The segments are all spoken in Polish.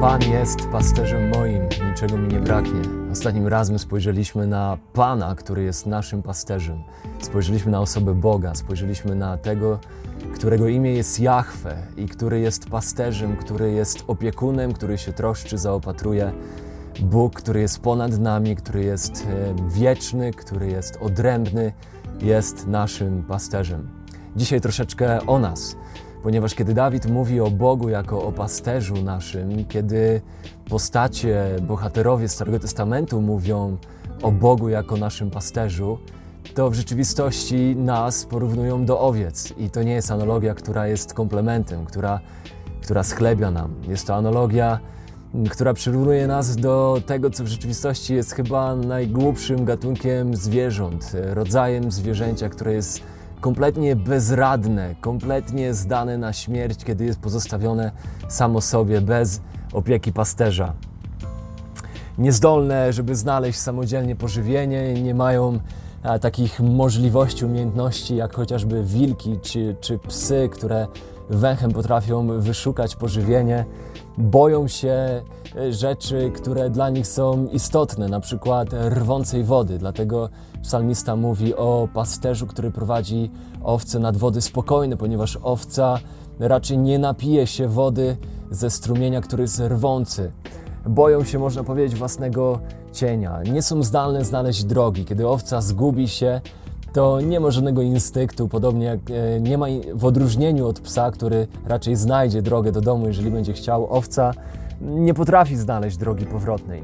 Pan jest pasterzem moim, niczego mi nie braknie. Ostatnim razem spojrzeliśmy na Pana, który jest naszym pasterzem. Spojrzeliśmy na osobę Boga, spojrzeliśmy na tego, którego imię jest Jahwe i który jest pasterzem, który jest opiekunem, który się troszczy, zaopatruje. Bóg, który jest ponad nami, który jest e, wieczny, który jest odrębny, jest naszym pasterzem. Dzisiaj troszeczkę o nas ponieważ kiedy Dawid mówi o Bogu jako o pasterzu naszym, kiedy postacie, bohaterowie Starego Testamentu mówią o Bogu jako naszym pasterzu, to w rzeczywistości nas porównują do owiec. I to nie jest analogia, która jest komplementem, która, która schlebia nam. Jest to analogia, która przyrównuje nas do tego, co w rzeczywistości jest chyba najgłupszym gatunkiem zwierząt, rodzajem zwierzęcia, które jest kompletnie bezradne, kompletnie zdane na śmierć, kiedy jest pozostawione samo sobie, bez opieki pasterza. Niezdolne, żeby znaleźć samodzielnie pożywienie, nie mają a, takich możliwości, umiejętności jak chociażby wilki czy, czy psy, które węchem potrafią wyszukać pożywienie. Boją się e, rzeczy, które dla nich są istotne, na przykład rwącej wody. Dlatego psalmista mówi o pasterzu, który prowadzi owce nad wody spokojne, ponieważ owca raczej nie napije się wody ze strumienia, który jest rwący. Boją się, można powiedzieć, własnego cienia. Nie są zdalne znaleźć drogi. Kiedy owca zgubi się, to nie ma żadnego instynktu, podobnie jak e, nie ma w odróżnieniu od psa, który raczej znajdzie drogę do domu, jeżeli będzie chciał. Owca nie potrafi znaleźć drogi powrotnej.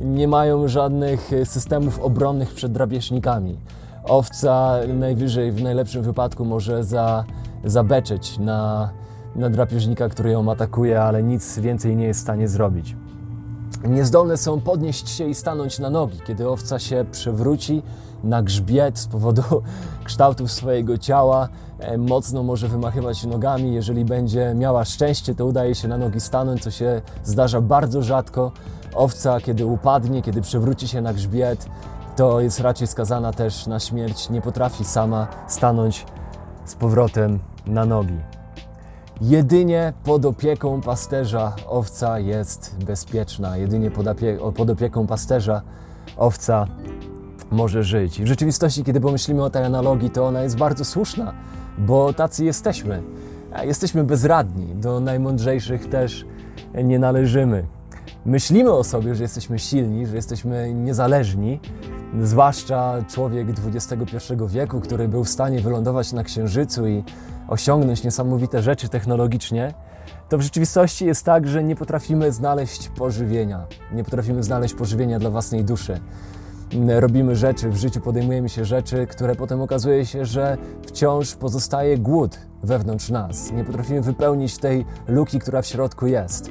Nie mają żadnych systemów obronnych przed drapieżnikami. Owca najwyżej, w najlepszym wypadku, może za, na, na drapieżnika, który ją atakuje, ale nic więcej nie jest w stanie zrobić. Niezdolne są podnieść się i stanąć na nogi. Kiedy owca się przewróci na grzbiet z powodu kształtów swojego ciała, e, mocno może wymachywać nogami. Jeżeli będzie miała szczęście, to udaje się na nogi stanąć, co się zdarza bardzo rzadko. Owca, kiedy upadnie, kiedy przewróci się na grzbiet, to jest raczej skazana też na śmierć. Nie potrafi sama stanąć z powrotem na nogi. Jedynie pod opieką pasterza owca jest bezpieczna. Jedynie pod, opie pod opieką pasterza owca może żyć. I w rzeczywistości, kiedy pomyślimy o tej analogii, to ona jest bardzo słuszna, bo tacy jesteśmy. Jesteśmy bezradni, do najmądrzejszych też nie należymy. Myślimy o sobie, że jesteśmy silni, że jesteśmy niezależni, zwłaszcza człowiek XXI wieku, który był w stanie wylądować na Księżycu i osiągnąć niesamowite rzeczy technologicznie, to w rzeczywistości jest tak, że nie potrafimy znaleźć pożywienia. Nie potrafimy znaleźć pożywienia dla własnej duszy. Robimy rzeczy, w życiu podejmujemy się rzeczy, które potem okazuje się, że wciąż pozostaje głód wewnątrz nas. Nie potrafimy wypełnić tej luki, która w środku jest.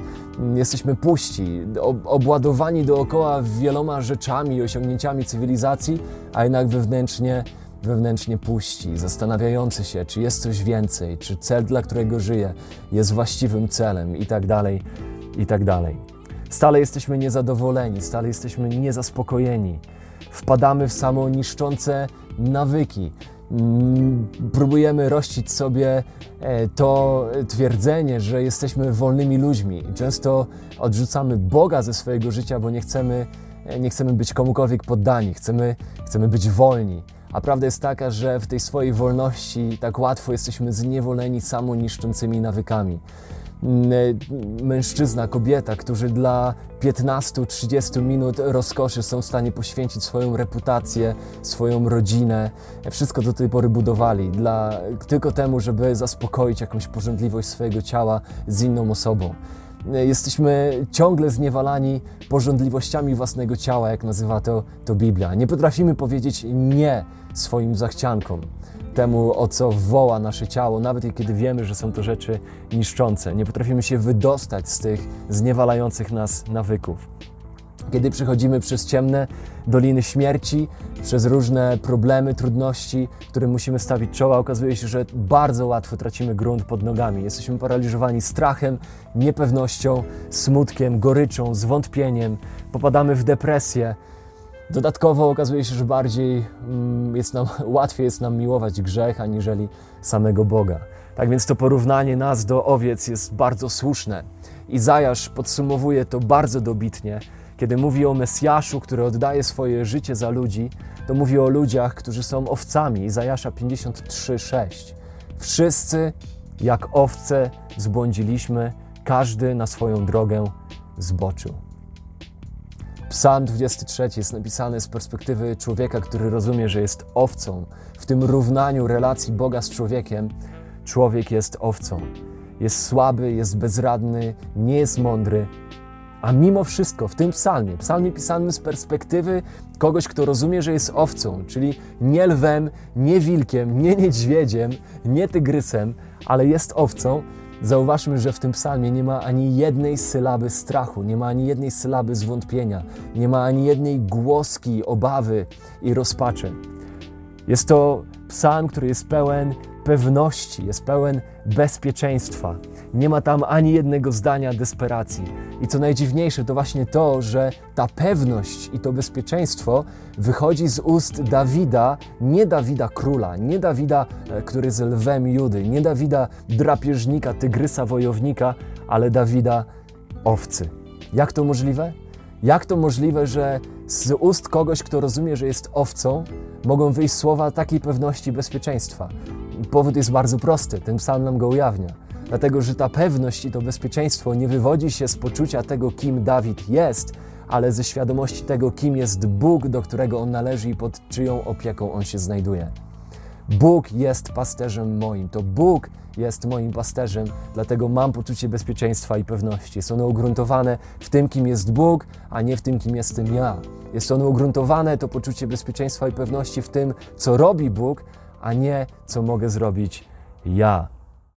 Jesteśmy puści, obładowani dookoła wieloma rzeczami i osiągnięciami cywilizacji, a jednak wewnętrznie wewnętrznie puści, zastanawiający się, czy jest coś więcej, czy cel, dla którego żyje, jest właściwym celem i tak dalej, i tak dalej. Stale jesteśmy niezadowoleni, stale jesteśmy niezaspokojeni. Wpadamy w samo niszczące nawyki. Mm, próbujemy rościć sobie e, to twierdzenie, że jesteśmy wolnymi ludźmi. Często odrzucamy Boga ze swojego życia, bo nie chcemy, e, nie chcemy być komukolwiek poddani, chcemy, chcemy być wolni. A prawda jest taka, że w tej swojej wolności tak łatwo jesteśmy zniewoleni samoniszczącymi nawykami. Mm, e, mężczyzna, kobieta, którzy dla 15-30 minut rozkoszy są w stanie poświęcić swoją reputację, swoją rodzinę, wszystko do tej pory budowali dla, tylko temu, żeby zaspokoić jakąś pożądliwość swojego ciała z inną osobą. Jesteśmy ciągle zniewalani pożądliwościami własnego ciała, jak nazywa to, to Biblia. Nie potrafimy powiedzieć nie swoim zachciankom, temu, o co woła nasze ciało, nawet kiedy wiemy, że są to rzeczy niszczące. Nie potrafimy się wydostać z tych zniewalających nas nawyków. Kiedy przechodzimy przez ciemne doliny śmierci, przez różne problemy, trudności, którym musimy stawić czoła, okazuje się, że bardzo łatwo tracimy grunt pod nogami. Jesteśmy paraliżowani strachem, niepewnością, smutkiem, goryczą, zwątpieniem, popadamy w depresję. Dodatkowo okazuje się, że bardziej mm, jest nam, łatwiej jest nam miłować grzech aniżeli samego Boga. Tak więc to porównanie nas do owiec jest bardzo słuszne. Izajasz podsumowuje to bardzo dobitnie, kiedy mówi o Mesjaszu, który oddaje swoje życie za ludzi, to mówi o ludziach, którzy są owcami. Izajasza 53:6. Wszyscy jak owce zbłądziliśmy, każdy na swoją drogę zboczył. Psalm 23 jest napisany z perspektywy człowieka, który rozumie, że jest owcą. W tym równaniu relacji Boga z człowiekiem, człowiek jest owcą. Jest słaby, jest bezradny, nie jest mądry, a mimo wszystko w tym psalmie, psalmie pisanym z perspektywy kogoś, kto rozumie, że jest owcą, czyli nie lwem, nie wilkiem, nie niedźwiedziem, nie tygrysem, ale jest owcą, zauważmy, że w tym psalmie nie ma ani jednej sylaby strachu, nie ma ani jednej sylaby zwątpienia, nie ma ani jednej głoski obawy i rozpaczy. Jest to psalm, który jest pełen pewności, jest pełen bezpieczeństwa. Nie ma tam ani jednego zdania desperacji. I co najdziwniejsze, to właśnie to, że ta pewność i to bezpieczeństwo wychodzi z ust Dawida, nie Dawida króla, nie Dawida, e, który jest lwem Judy, nie Dawida drapieżnika, tygrysa, wojownika, ale Dawida owcy. Jak to możliwe? Jak to możliwe, że z ust kogoś, kto rozumie, że jest owcą, mogą wyjść słowa takiej pewności bezpieczeństwa? Powód jest bardzo prosty, ten psalm nam go ujawnia. Dlatego, że ta pewność i to bezpieczeństwo nie wywodzi się z poczucia tego, kim Dawid jest, ale ze świadomości tego, kim jest Bóg, do którego on należy i pod czyją opieką on się znajduje. Bóg jest pasterzem moim. To Bóg jest moim pasterzem, dlatego mam poczucie bezpieczeństwa i pewności. Jest ono ugruntowane w tym, kim jest Bóg, a nie w tym, kim jestem ja. Jest ono ugruntowane, to poczucie bezpieczeństwa i pewności w tym, co robi Bóg, a nie co mogę zrobić ja.